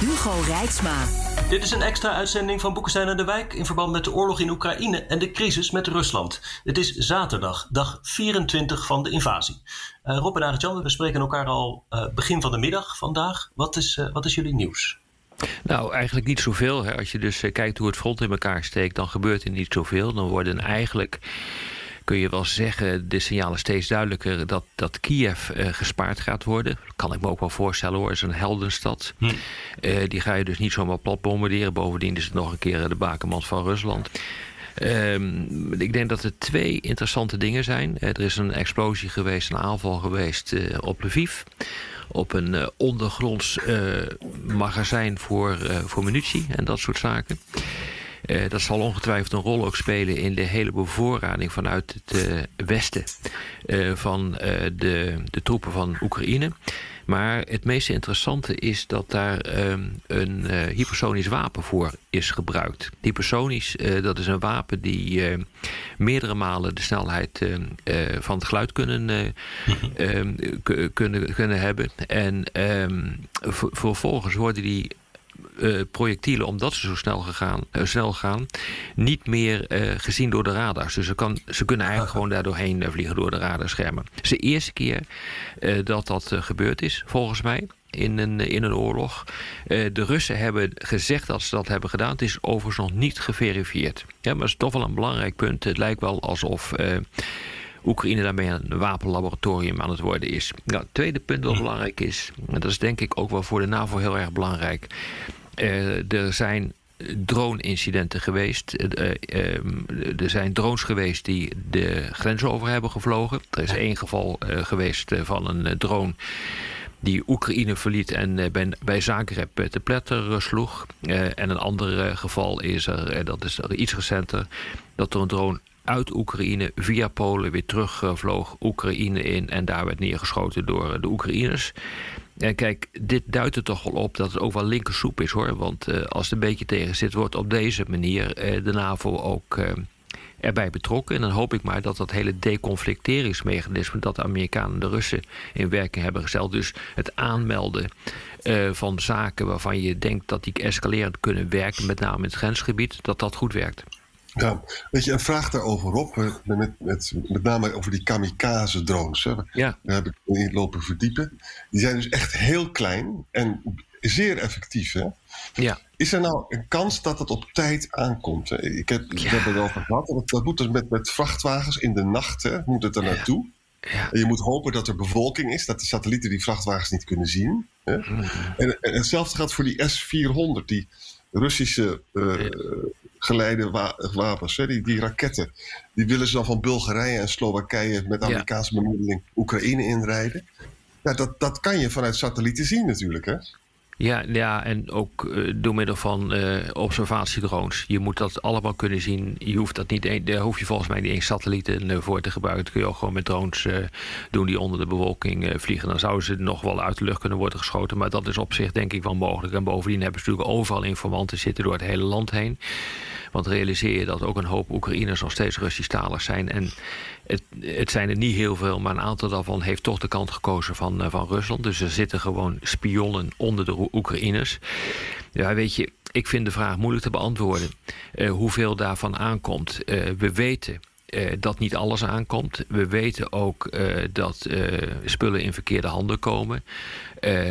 Hugo Rijksma. Dit is een extra uitzending van Boekenstein en de Wijk in verband met de oorlog in Oekraïne en de crisis met Rusland. Het is zaterdag, dag 24 van de invasie. Uh, Rob en Arjan, we spreken elkaar al uh, begin van de middag vandaag. Wat is, uh, wat is jullie nieuws? Nou, eigenlijk niet zoveel. Hè. Als je dus kijkt hoe het front in elkaar steekt, dan gebeurt er niet zoveel. Dan worden eigenlijk kun je wel zeggen, de signalen steeds duidelijker dat, dat Kiev uh, gespaard gaat worden. Kan ik me ook wel voorstellen hoor, is een heldenstad. Hm. Uh, die ga je dus niet zomaar plat bombarderen. Bovendien is het nog een keer de bakermat van Rusland. Um, ik denk dat er twee interessante dingen zijn. Er is een explosie geweest, een aanval geweest uh, op Lviv. Op een uh, ondergronds uh, magazijn voor, voor munitie en dat soort zaken. Uh, dat zal ongetwijfeld een rol ook spelen in de hele bevoorrading vanuit het uh, westen uh, van de, de troepen van Oekraïne. Maar het meest interessante is dat daar ehm, een hypersonisch wapen voor is gebruikt. Hypersonisch, dat is een wapen die meerdere malen de snelheid van het geluid kunnen, ehm, kunnen, kunnen hebben. En ehm, vervolgens worden die uh, projectielen, omdat ze zo snel, gegaan, uh, snel gaan, niet meer uh, gezien door de radars. Dus ze, kan, ze kunnen eigenlijk gewoon daar doorheen vliegen door de radarschermen. Het is de eerste keer dat dat gebeurd is, volgens mij. In een, in een oorlog. de Russen hebben gezegd dat ze dat hebben gedaan. Het is overigens nog niet geverifieerd. Ja, maar het is toch wel een belangrijk punt. Het lijkt wel alsof Oekraïne daarmee een wapenlaboratorium aan het worden is. Nou, het tweede punt dat belangrijk is, en dat is denk ik ook wel voor de NAVO heel erg belangrijk. Uh, er zijn drone-incidenten geweest. Uh, uh, er zijn drones geweest die de grens over hebben gevlogen. Er is één geval geweest van een drone die Oekraïne verliet en bij, bij Zagreb te pletter sloeg. en een ander geval is er, dat is er iets recenter, dat er een drone uit Oekraïne via Polen weer terugvloog Oekraïne in en daar werd neergeschoten door de Oekraïners. En kijk, dit duidt er toch wel op dat het ook wel linkersoep is hoor. Want uh, als het een beetje tegen zit, wordt op deze manier uh, de NAVO ook uh, erbij betrokken. En dan hoop ik maar dat dat hele deconflicteringsmechanisme dat de Amerikanen en de Russen in werking hebben gesteld. Dus het aanmelden van zaken waarvan je denkt dat die escalerend kunnen werken, met name in het grensgebied, dat dat goed werkt. Ja, weet je, een vraag daarover op, met, met, met, name over die kamikaze-drones. Hè. Ja. Daar heb ik in lopen verdiepen. Die zijn dus echt heel klein en zeer effectief. Hè? Ja. Is er nou een kans dat het op tijd aankomt? Ik heb, ja. heb het al gehad. Dat, dat moet dus met, met vrachtwagens in de nacht, hè, moet het er naartoe. Ja. En je moet hopen dat er bevolking is, dat de satellieten die vrachtwagens niet kunnen zien. Hè? Mhm. En, en hetzelfde geldt voor die S-400, die Russische uh, geleide wa wapens, hè? Die, die raketten. Die willen ze dan van Bulgarije en Slowakije met Amerikaanse bemiddeling Oekraïne inrijden. Ja, dat, dat kan je vanuit satellieten zien natuurlijk, hè? Ja, ja, en ook uh, door middel van uh, observatiedrones. Je moet dat allemaal kunnen zien. Je hoeft dat niet, daar hoef je volgens mij niet eens satellieten uh, voor te gebruiken. Dat kun je ook gewoon met drones doen die onder de bewolking vliegen. Dan zouden ze nog wel uit de lucht kunnen worden geschoten. Maar dat is op zich denk ik wel mogelijk. En bovendien hebben ze natuurlijk overal informanten zitten door het hele land heen. Want realiseer je dat ook een hoop Oekraïners nog steeds Russisch-talig zijn. En het, het, zijn er niet heel veel, maar een aantal daarvan heeft toch de kant gekozen van, uh, van Rusland. Dus er zitten gewoon spionnen onder de Oekraïners. Ja, weet je, ik vind de vraag moeilijk te beantwoorden. Uh, hoeveel daarvan aankomt. Uh, we weten dat niet alles aankomt. We weten ook dat spullen in verkeerde handen komen.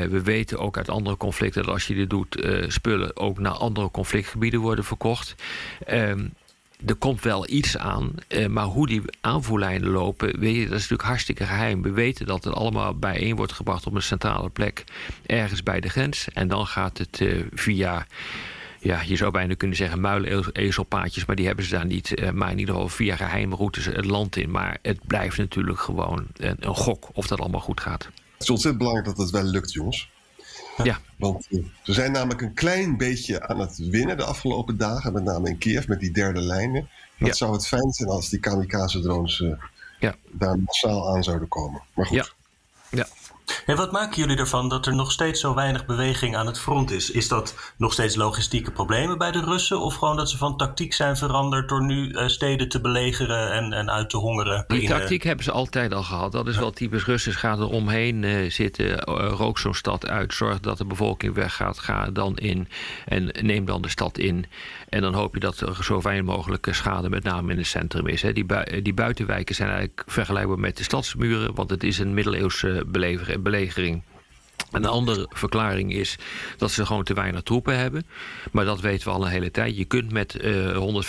we weten ook uit andere conflicten dat als je dit doet, spullen ook naar andere conflictgebieden worden verkocht. Er komt wel iets aan, maar hoe die aanvoerlijnen lopen, weet je, dat is natuurlijk hartstikke geheim. We weten dat het allemaal bijeen wordt gebracht op een centrale plek, ergens bij de grens. En dan gaat het via ja, je zou bijna kunnen zeggen muilezelpaadjes, maar die hebben ze daar niet. Uh, maar in ieder geval via geheime routes het land in. Maar het blijft natuurlijk gewoon een, gok of dat allemaal goed gaat. Het is ontzettend belangrijk dat het wel lukt, jongens. Ja. Want ze zijn namelijk een klein beetje aan het winnen de afgelopen dagen, met name in Kiev met die derde lijnen. Dat ja. zou het fijn zijn als die kamikaze-drones uh, ja. daar massaal aan zouden komen. Maar goed. Ja. ja. En wat maken jullie ervan dat er nog steeds zo weinig beweging aan het front is? Is dat nog steeds logistieke problemen bij de Russen? Of gewoon dat ze van tactiek zijn veranderd door nu uh, steden te belegeren en, en uit te hongeren? Die in, tactiek hebben ze altijd al gehad. Dat is wel typisch Russisch. Ga er omheen uh, zitten, rook zo'n stad uit, zorg dat de bevolking weggaat, ga dan in en neem dan de stad in. En dan hoop je dat er zo weinig mogelijk schade, met name in het centrum, is. Hè. Die, die buitenwijken zijn eigenlijk vergelijkbaar met de stadsmuren, want het is een middeleeuwse belegering. Een andere verklaring is dat ze gewoon te weinig troepen hebben. Maar dat weten we al een hele tijd. Je kunt met uh,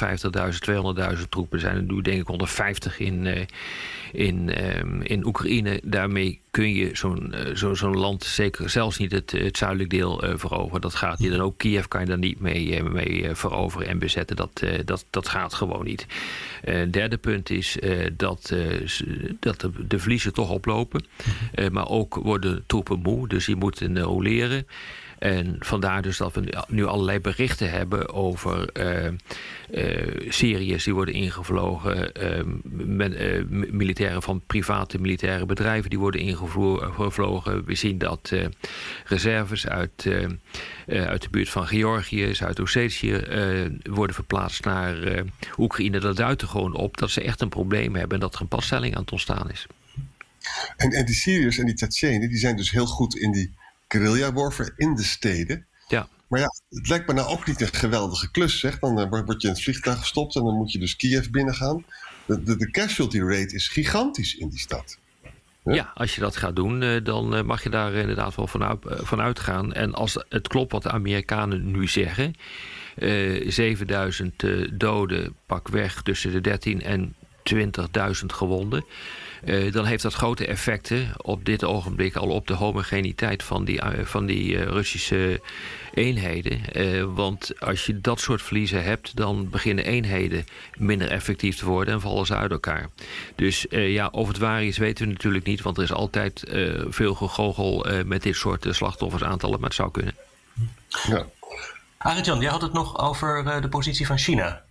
150.000, 200.000 troepen zijn. En nu denk ik 150 in, uh, in, uh, in Oekraïne. Daarmee kun je zo'n zo, zo'n land, zeker zelfs niet het, het zuidelijk deel veroveren. Dat gaat niet. En ook Kiev kan je daar niet mee, mee veroveren en bezetten. Dat, dat, dat gaat gewoon niet. Het derde punt is dat, dat de, de verliezen toch oplopen. maar ook worden troepen moe. Dus die moeten roleren. En vandaar dus dat we nu allerlei berichten hebben over uh, uh, Syriërs die worden ingevlogen, uh, met, militairen van private militaire bedrijven die worden ingevlogen. We zien dat reserves uit, uit de buurt van Georgië, Zuid-Ossetië worden verplaatst naar Oekraïne. Dat duidt er gewoon op dat ze echt een probleem hebben en dat er een passtelling aan het ontstaan is. En, en die Syriërs en die Tsjetsjenen, die zijn dus heel goed in die guerrilla-warfare in de steden. Ja. Maar ja, het lijkt me nou ook niet een geweldige klus, zeg. Dan uh, word je in het vliegtuig gestopt en dan moet je dus Kiev binnengaan. De, de, de casualty rate is gigantisch in die stad. Ja, ja als je dat gaat doen, uh, dan uh, mag je daar inderdaad wel van, uit, van uitgaan. En als het klopt wat de Amerikanen nu zeggen... 7000 doden, pak weg tussen de 13 en 20.000 gewonden... Uh, dan heeft dat grote effecten op dit ogenblik al op de homogeniteit van die, uh, van die uh, Russische eenheden. want als je dat soort verliezen hebt, dan beginnen eenheden minder effectief te worden en vallen ze uit elkaar. Dus ja, of het waar is, weten we natuurlijk niet, want er is altijd veel gegogel met dit soort slachtoffersaantallen, maar het zou kunnen. Ja. Arjan, jij had het nog over de positie van China.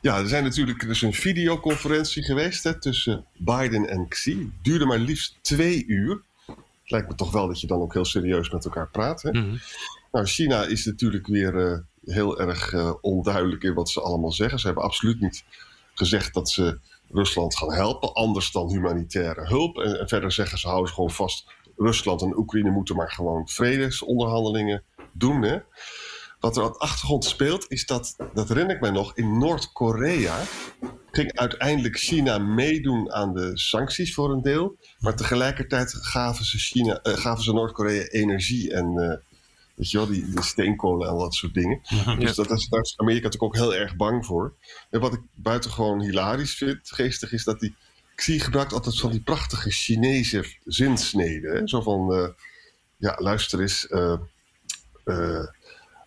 Ja, er zijn natuurlijk dus een videoconferentie geweest hè, tussen Biden en Xi. Duurde maar liefst twee uur. Het lijkt me toch wel dat je dan ook heel serieus met elkaar praat. Hè? Mm -hmm. Nou, China is natuurlijk weer uh, heel erg uh, onduidelijk in wat ze allemaal zeggen. Ze hebben absoluut niet gezegd dat ze Rusland gaan helpen, anders dan humanitaire hulp. En, en verder zeggen ze, houden ze gewoon vast, Rusland en Oekraïne moeten maar gewoon vredesonderhandelingen doen. Hè? Wat er op de achtergrond speelt, is dat, dat herinner ik mij nog, in Noord-Korea ging uiteindelijk China meedoen aan de sancties voor een deel. Maar tegelijkertijd gaven ze, China, uh, gaven ze Noord-Korea energie en uh, weet je wel, die, die steenkolen en dat soort dingen. Ja. Dus dat is, daar is Amerika natuurlijk ook heel erg bang voor. En wat ik buitengewoon hilarisch vind, geestig, is dat die Xi gebruikt altijd van die prachtige Chinese zinsneden. Hè? Zo van, uh, ja, luister eens...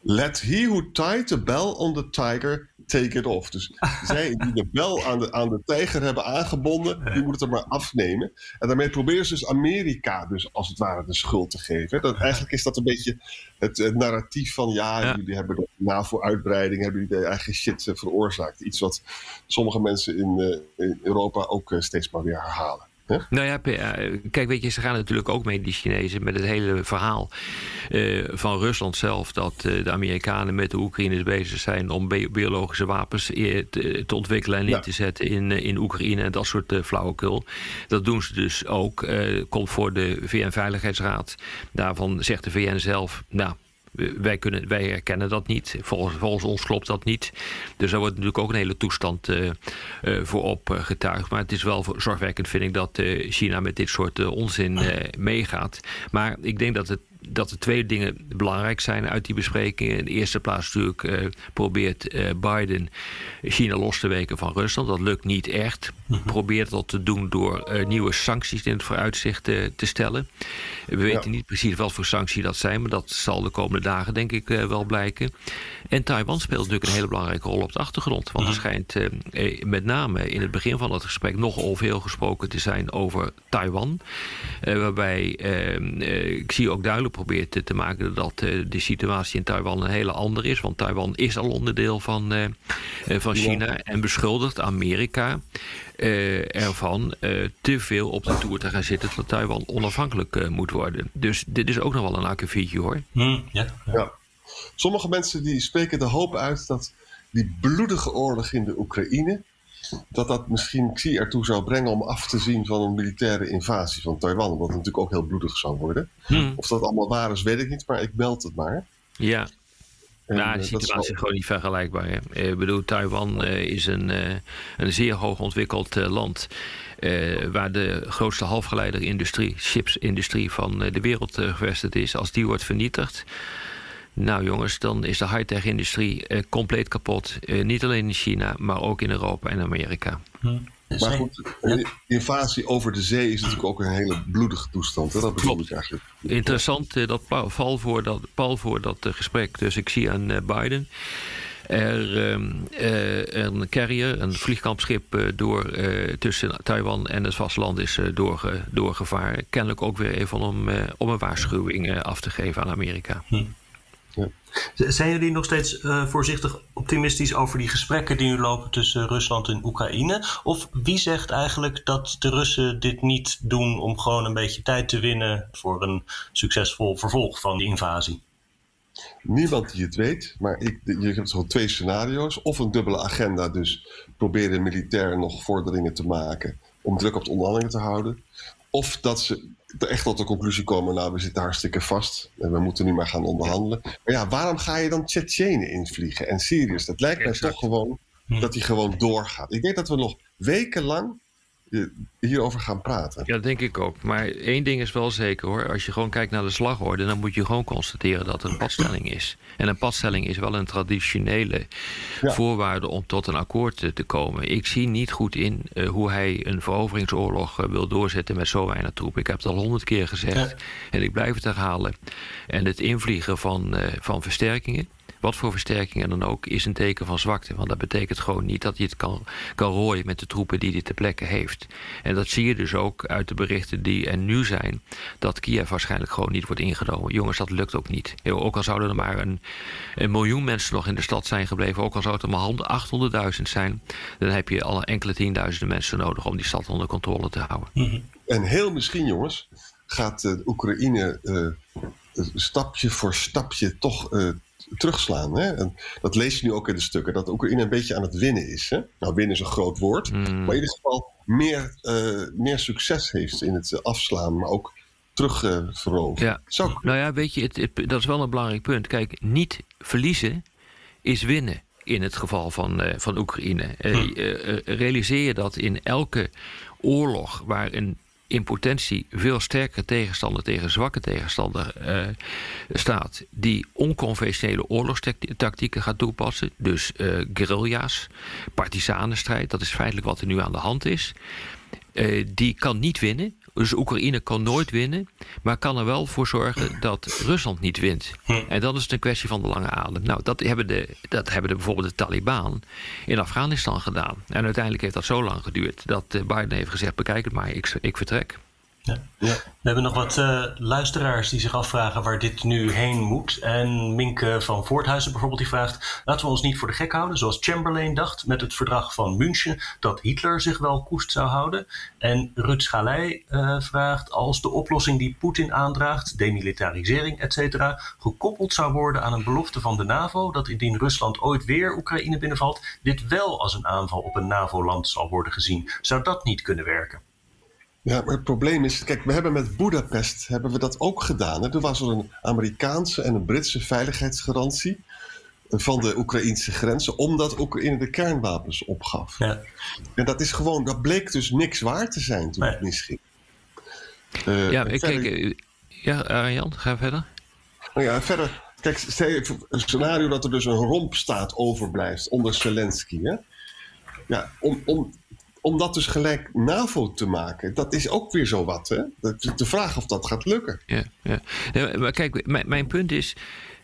Let he who tied the bell on the tiger take it off. Dus zij die de bel aan de, aan de tijger hebben aangebonden, die moeten het er maar afnemen. En daarmee proberen ze dus Amerika dus als het ware de schuld te geven. Dat, eigenlijk is dat een beetje het, het narratief van ja, ja. jullie hebben de NAVO-uitbreiding, hebben jullie de eigen shit uh, veroorzaakt. Iets wat sommige mensen in, uh, in Europa ook uh, steeds maar weer herhalen. Nou ja, kijk, weet je, ze gaan natuurlijk ook mee, die Chinezen, met het hele verhaal uh, van Rusland zelf. Dat uh, de Amerikanen met de Oekraïners bezig zijn om biologische wapens te, te, ontwikkelen en in ja. te zetten in, in Oekraïne en dat soort uh, flauwekul. Dat doen ze dus ook. komt voor de VN-veiligheidsraad. Daarvan zegt de VN zelf, nou wij, kunnen, wij herkennen dat niet. Volgens, volgens, ons klopt dat niet. Dus daar wordt natuurlijk ook een hele toestand uh, uh, voor opgetuigd. Maar het is wel zorgwekkend, vind ik, dat China met dit soort onzin meegaat. Maar ik denk dat het dat er twee dingen belangrijk zijn uit die besprekingen. In de eerste plaats natuurlijk probeert Biden China los te weken van Rusland. Dat lukt niet echt. Mhm. probeert dat te doen door nieuwe sancties in het vooruitzicht te stellen. We weten niet precies wat voor sancties dat zijn, maar dat zal de komende dagen denk ik wel blijken. En Taiwan speelt natuurlijk een hele belangrijke rol op de achtergrond. Want er mhm. schijnt met name in het begin van het gesprek nogal veel gesproken te zijn over Taiwan. waarbij ik zie ook duidelijk probeert te maken dat de situatie in Taiwan een hele andere is. Want Taiwan is al onderdeel van, van China en beschuldigt Amerika uh, ervan uh, te veel op de toer te gaan zitten dat Taiwan onafhankelijk moet worden. Dus dit is ook nog wel een akkefietje hoor. Ja. ja. Sommige mensen die spreken de hoop uit dat die bloedige oorlog in de Oekraïne dat dat misschien Xi ertoe zou brengen om af te zien van een militaire invasie van Taiwan. Wat natuurlijk ook heel bloedig zou worden. Hmm. Of dat allemaal waar is, weet ik niet, maar ik meld het maar. Ja. Nou, de situatie is, gewoon niet vergelijkbaar. Hè. Ik bedoel, Taiwan uh, is een, uh, een zeer hoog ontwikkeld uh, land. waar de grootste halfgeleiderindustrie, chipsindustrie van de wereld gevestigd is. Als die wordt vernietigd, nou jongens, dan is de high-tech-industrie eh, compleet kapot. Eh, niet alleen in China, maar ook in Europa en Amerika. Hm. Maar goed, de invasie over de zee is natuurlijk ook een hele bloedige toestand. Hè? Dat bedoel ik eigenlijk. Interessant uh, dat Paul voor dat, Paul voor dat gesprek tussen Xi en Biden er ehm, een carrier, een vliegkampschip door, tussen Taiwan en het vasteland is doorge, doorgevaren. Kennelijk ook weer even om, om een waarschuwing af te geven aan Amerika. Hm. Zijn jullie nog steeds uh, voorzichtig optimistisch over die gesprekken die nu lopen tussen Rusland en Oekraïne? Of wie zegt eigenlijk dat de Russen dit niet doen om gewoon een beetje tijd te winnen voor een succesvol vervolg van die invasie? Niemand die het weet, maar ik, je hebt zo twee scenario's. Of een dubbele agenda, dus proberen militair nog vorderingen te maken om druk op de onderhandelingen te houden. Of dat ze echt tot de conclusie komen, nou, we zitten hartstikke vast en we moeten nu maar gaan onderhandelen. Maar ja, waarom ga je dan Tsjetsjenen invliegen en Syriërs? Dat lijkt mij toch gewoon hm. dat die gewoon doorgaat. Ik denk dat we nog wekenlang hierover gaan praten. Ja, dat denk ik ook. Maar één ding is wel zeker hoor. Als je gewoon kijkt naar de slagorde, dan moet je gewoon constateren dat het een padstelling is. En een padstelling is wel een traditionele voorwaarde om tot een akkoord te komen. Ik zie niet goed in uh, hoe hij een veroveringsoorlog uh, wil doorzetten met zo weinig troepen. Ik heb het al honderd keer gezegd en ik blijf het herhalen. En het invliegen van, uh, van versterkingen wat voor versterkingen dan ook, is een teken van zwakte. Want dat betekent gewoon niet dat hij het kan, kan rooien met de troepen die hij ter plekke heeft. En dat zie je dus ook uit de berichten die er nu zijn, dat Kiev waarschijnlijk gewoon niet wordt ingenomen. Jongens, dat lukt ook niet. Ook al zouden er maar een, een miljoen mensen nog in de stad zijn gebleven, ook al zou het er maar 800.000 zijn, dan heb je al enkele tienduizenden mensen nodig om die stad onder controle te houden. Mhm. En heel misschien, jongens, gaat uh, Oekraïne uh, stapje voor stapje toch uh, terugslaan. Hè? En dat lees je nu ook in de stukken, dat Oekraïne een beetje aan het winnen is. Hè? Nou, winnen is een groot woord, mm. maar in ieder geval meer, uh, meer succes heeft in het afslaan, maar ook terugveroveren. Uh, ja. Nou ja, weet je, het, dat is wel een belangrijk punt. Kijk, niet verliezen is winnen in het geval van, uh, van Oekraïne. Uh, realiseer je dat in elke oorlog waar een in potentie veel sterker tegenstander tegen zwakke tegenstander uh, staat, die onconventionele oorlogstactieken gaat toepassen. Dus uh, guerrilla's, partisanenstrijd, dat is feitelijk wat er nu aan de hand is. Uh, die kan niet winnen. Dus Oekraïne kan nooit winnen, maar kan er wel voor zorgen dat Rusland niet wint. Hm. En dat is een kwestie van de lange adem. Nou, dat hebben, de, dat hebben de, bijvoorbeeld de Taliban in Afghanistan gedaan. En uiteindelijk heeft dat zo lang geduurd dat eh, Biden heeft gezegd: bekijk het maar, ik, ik vertrek. Ja. Ja. We hebben nog wat uh, luisteraars die zich afvragen waar dit nu heen moet. En Minke van Voorthuizen bijvoorbeeld die vraagt... laten we ons niet voor de gek houden, zoals Chamberlain dacht... met het verdrag van München, dat Hitler zich wel koest zou houden. En Ruud Schalei uh, vraagt... als de oplossing die Poetin aandraagt, demilitarisering, etc... gekoppeld zou worden aan een belofte van de NAVO... dat indien Rusland ooit weer Oekraïne binnenvalt... dit wel als een aanval op een NAVO-land zal worden gezien. Zou dat niet kunnen werken? Ja, maar het probleem is, kijk, we hebben met Budapest hebben we dat ook gedaan. Hè? Toen was er een Amerikaanse en een Britse veiligheidsgarantie van de Oekraïnse grenzen, omdat Oekraïne de kernwapens opgaf. Ja. En dat is gewoon, dat bleek dus niks waar te zijn toen het misging. Uh, ja, ik kijk, eh, ja, Arjan, ga verder. Nou ja, verder, kijk, een scenario dat er dus een rompstaat overblijft onder Zelensky. Hè? Ja, om, om om dat dus gelijk NAVO te maken, dat is ook weer zo wat. Hè? De vraag of dat gaat lukken. Ja, ja. maar kijk, mijn, mijn punt is.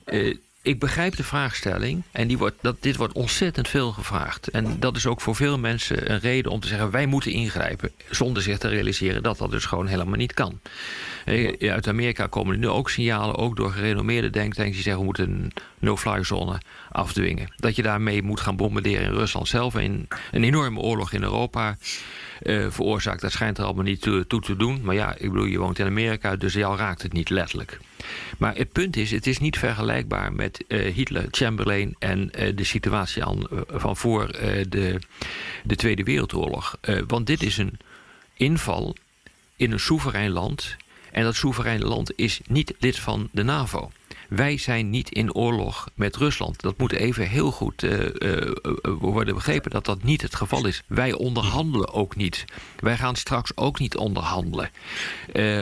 Uh, ik begrijp de vraagstelling en die wordt, dat, dit wordt ontzettend veel gevraagd. En dat is ook voor veel mensen een reden om te zeggen: wij moeten ingrijpen. Zonder zich te realiseren dat dat dus gewoon helemaal niet kan. Eh, uit Amerika komen nu ook signalen, ook door gerenommeerde denktanks, die zeggen: we moeten een no-fly zone afdwingen. Dat je daarmee moet gaan bombarderen in Rusland zelf. En een enorme oorlog in Europa uh, veroorzaakt. Dat schijnt er allemaal niet toe, te doen. Maar ja, ik bedoel, je woont in Amerika, dus jou raakt het niet letterlijk. Maar het punt is, het is niet vergelijkbaar met uh, Hitler, Chamberlain en uh, de situatie aan, van voor de, de Tweede Wereldoorlog. want dit is een inval in een soeverein land. En dat soevereine land is niet lid van de NAVO. Wij zijn niet in oorlog met Rusland. Dat moet even heel goed uh, uh, worden begrepen dat dat niet het geval is. Wij onderhandelen ook niet. Wij gaan straks ook niet onderhandelen.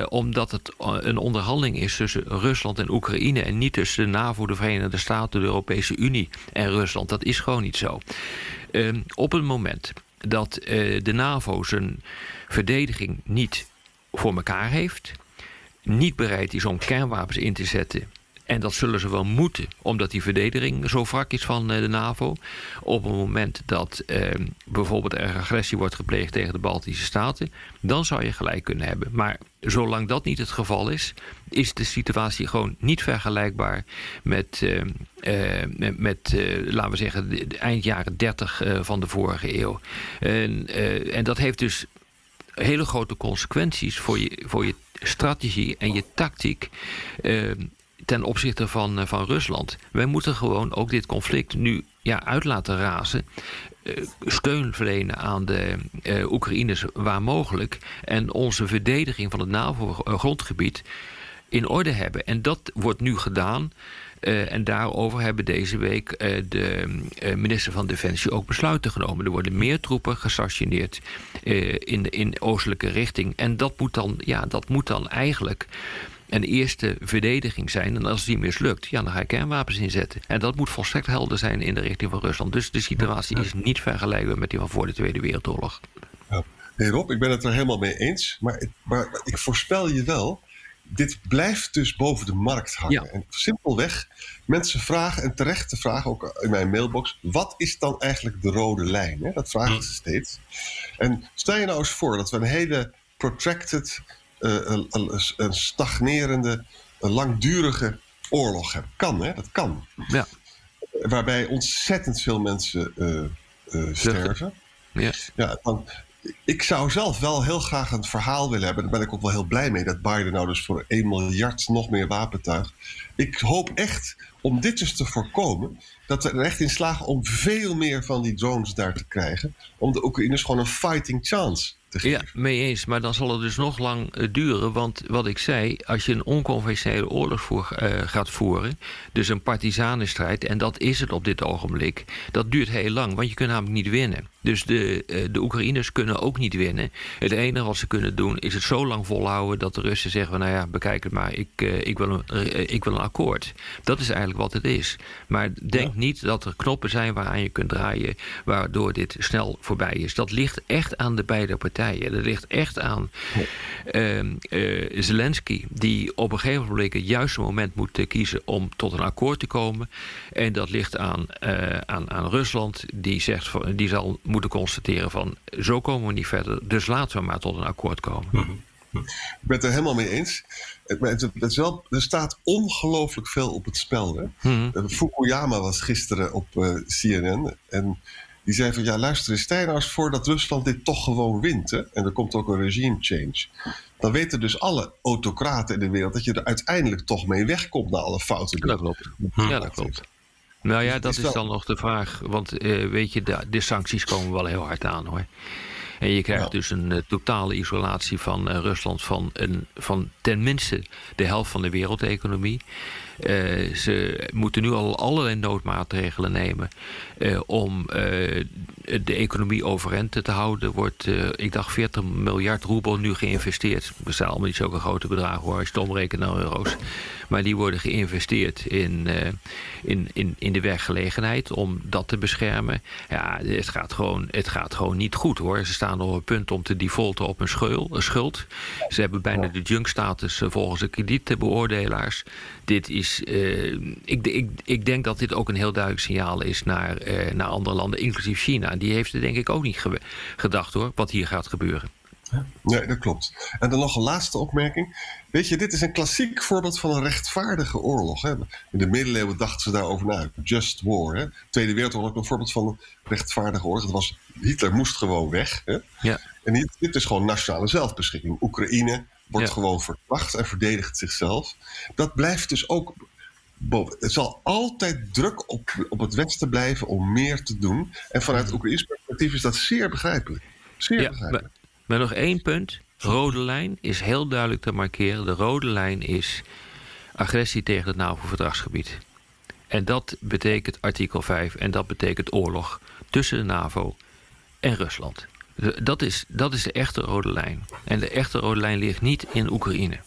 Omdat het een onderhandeling is tussen Rusland en Oekraïne en niet tussen de NAVO, de Verenigde Staten, de Europese Unie en Rusland. Dat is gewoon niet zo. Ehm, op het moment dat de NAVO zijn verdediging niet voor elkaar heeft, niet bereid is om kernwapens in te zetten en dat zullen ze wel moeten, omdat die verdediging zo wrak is van eh, de NAVO. Op het moment dat eh, bijvoorbeeld er agressie wordt gepleegd tegen de Baltische Staten, dan zou je gelijk kunnen hebben. Maar zolang dat niet het geval is, is de situatie gewoon niet vergelijkbaar met, uh, uh, met, met laten we zeggen, de, eind jaren 30 van de vorige eeuw. En, en dat heeft dus hele grote consequenties voor je, voor je strategie en je tactiek ten opzichte van, eh, van Rusland. Wij moeten gewoon ook dit conflict nu ja, uit laten razen. Uh, steun verlenen aan de uh, Oekraïners waar mogelijk. En onze verdediging van het NAVO-grondgebied in orde hebben. En dat wordt nu gedaan. En daarover hebben deze week de minister van Defensie ook besluiten genomen. Er worden meer troepen gestationeerd in, in oostelijke richting. En dat moet dan, ja, dat moet dan eigenlijk een eerste verdediging zijn. En als die mislukt, ja, dan ga je kernwapens inzetten. En dat moet volstrekt helder zijn in de richting van Rusland. Dus de situatie is niet vergelijkbaar met die van voor de Tweede Wereldoorlog. Ja. Hey Rob, ik ben het er helemaal mee eens. Maar, maar ik voorspel je wel, dit blijft dus boven de markt hangen. En simpelweg, mensen vragen, en terecht te vragen, ook in mijn mailbox, wat is dan eigenlijk de rode lijn? Hè? Dat vragen ze steeds. En stel je nou eens voor dat we een hele protracted een, een, stagnerende, een langdurige oorlog hebben. Kan, hè? Dat kan. Ja. Waarbij ontzettend veel mensen uh, sterven. Ja. Ja, dan, ik zou zelf wel heel graag een verhaal willen hebben. Daar ben ik ook wel heel blij mee dat Biden nou dus voor 1 miljard nog meer wapentuig. Ik hoop echt om dit dus te voorkomen, dat we er echt in slagen om veel meer van die drones daar te krijgen. Om de Oekraïners gewoon een fighting chance ja, mee eens. Maar dan zal het dus nog lang uh, duren. Want wat ik zei, als je een onconventionele oorlog uh, gaat voeren... dus een partisanenstrijd, en dat is het op dit ogenblik... dat duurt heel lang, want je kunt namelijk niet winnen. Dus de, uh, de Oekraïners kunnen ook niet winnen. Het enige wat ze kunnen doen is het zo lang volhouden... dat de Russen zeggen, nou ja, bekijk het maar, ik, ik, wil, een, ik wil een akkoord. Dat is eigenlijk wat het is. Maar denk niet dat er knoppen zijn waaraan je kunt draaien... waardoor dit snel voorbij is. Dat ligt echt aan de beide partijen. Dat ligt echt aan uh, uh, Zelensky, die op een gegeven moment het juiste moment moet uh, kiezen om tot een akkoord te komen. En dat ligt aan, uh, aan, aan Rusland, die, zegt van, die zal moeten constateren van zo komen we niet verder, dus laten we maar tot een akkoord komen. Mhm. Ik ben het er helemaal mee eens. Het, is wel, er staat ongelooflijk veel op het spel. Hè? Mm Fukuyama was gisteren op CNN en die zei van ja, luister eens, nou voor dat Rusland dit toch gewoon wint. Hè? En er komt ook een regime change. Dan weten dus alle autocraten in de wereld dat je er uiteindelijk toch mee wegkomt na alle fouten. Ja, dat klopt. Ja, dat klopt. Nou ja, dat is, dan nog de vraag. Want uh, weet je, de, de, sancties komen wel heel hard aan hoor. En je krijgt dus een uh, totale isolatie van uh, Rusland van, een, van tenminste de helft van de wereldeconomie. Uh, ze moeten nu al allerlei noodmaatregelen nemen uh, om uh, de economie overeind te houden. Er wordt, ik dacht, 40 miljard roebel nu geïnvesteerd. Dat zijn allemaal niet zulke grote bedragen hoor, als je het omrekent naar euro's. Maar die worden geïnvesteerd in, in, in, in de werkgelegenheid om dat te beschermen. Ja, het gaat gewoon, het gaat gewoon niet goed hoor. Ze staan op het punt om te defaulten op een schuld. Ze hebben bijna de junk-status volgens de kredietbeoordelaars. Dit is, uh, ik, ik, ik denk dat dit ook een heel duidelijk signaal is naar, uh, naar andere landen, inclusief China. Die heeft er denk ik ook niet gedacht hoor, wat hier gaat gebeuren. Nee, dat klopt. En dan nog een laatste opmerking. Weet je, dit is een klassiek voorbeeld van een rechtvaardige oorlog. Hè? In de middeleeuwen dachten ze daarover na. Just war. Hè? Tweede Wereldoorlog een voorbeeld van een rechtvaardige oorlog. Dat was, Hitler moest gewoon weg. Hè? Ja. En dit, dit is gewoon nationale zelfbeschikking. Oekraïne wordt gewoon verkracht en verdedigt zichzelf. Dat blijft dus ook boven. Het zal altijd druk op, op het Westen blijven om meer te doen. En vanuit het Oekraïns perspectief is dat zeer begrijpelijk. Zeer ja, begrijpelijk. Maar, maar nog één punt. Rode lijn is heel duidelijk te markeren. De rode lijn is agressie tegen het NAVO-verdragsgebied. En dat betekent artikel 5 en dat betekent oorlog tussen de NAVO en Rusland. Dat is, dat is de echte rode lijn. En de echte rode lijn ligt niet in Oekraïne.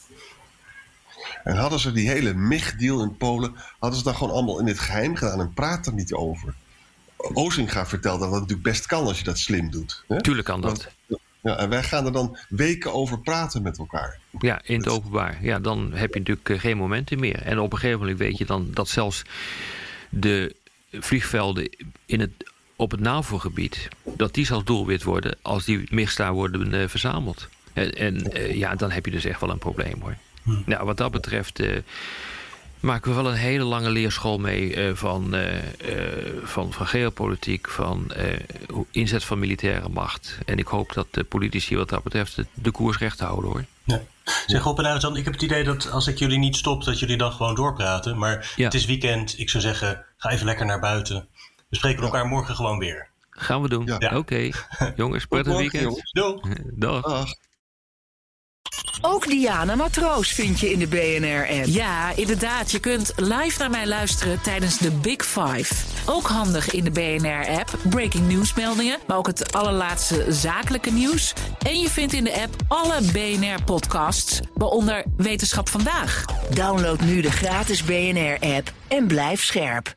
En hadden ze die hele MIG-deal in Polen, hadden ze dat gewoon allemaal in het geheim gedaan en praat er niet over. Ozinga vertelt dat dat natuurlijk best kan als je dat slim doet. Hè? Tuurlijk kan dat. ja, en wij gaan er dan weken over praten met elkaar. Ja, in het openbaar. Ja, dan heb je natuurlijk eh, geen momenten meer. En op een gegeven moment weet je dan dat zelfs de vliegvelden in het op het NAVO-gebied, dat die zal doelwit worden als die MIGs daar worden uh, verzameld. En, en uh, ja, dan heb je dus echt wel een probleem hoor. Hmm. Nou, wat dat betreft uh, maken we wel een hele lange leerschool mee van, van, van geopolitiek, van inzet van militaire macht. En ik hoop dat de politici wat dat betreft de, de koers recht houden hoor. Ja. Zeg op en uit dan, ik heb het idee dat als ik jullie niet stop, dat jullie dan gewoon doorpraten. Maar ja. het is weekend, ik zou zeggen, ga even lekker naar buiten. We spreken elkaar morgen gewoon weer. Gaan we doen. Ja. Oké. Jongens, prettig weekend. Doei. Dag. Ook Diana Matroos vind je in de BNR-app. Ja, inderdaad. Je kunt live naar mij luisteren tijdens de Big Five. Ook handig in de BNR-app. Breaking nieuwsmeldingen, maar ook het allerlaatste zakelijke nieuws. En je vindt in de app alle BNR-podcasts, waaronder Wetenschap Vandaag. Download nu de gratis BNR-app en blijf scherp.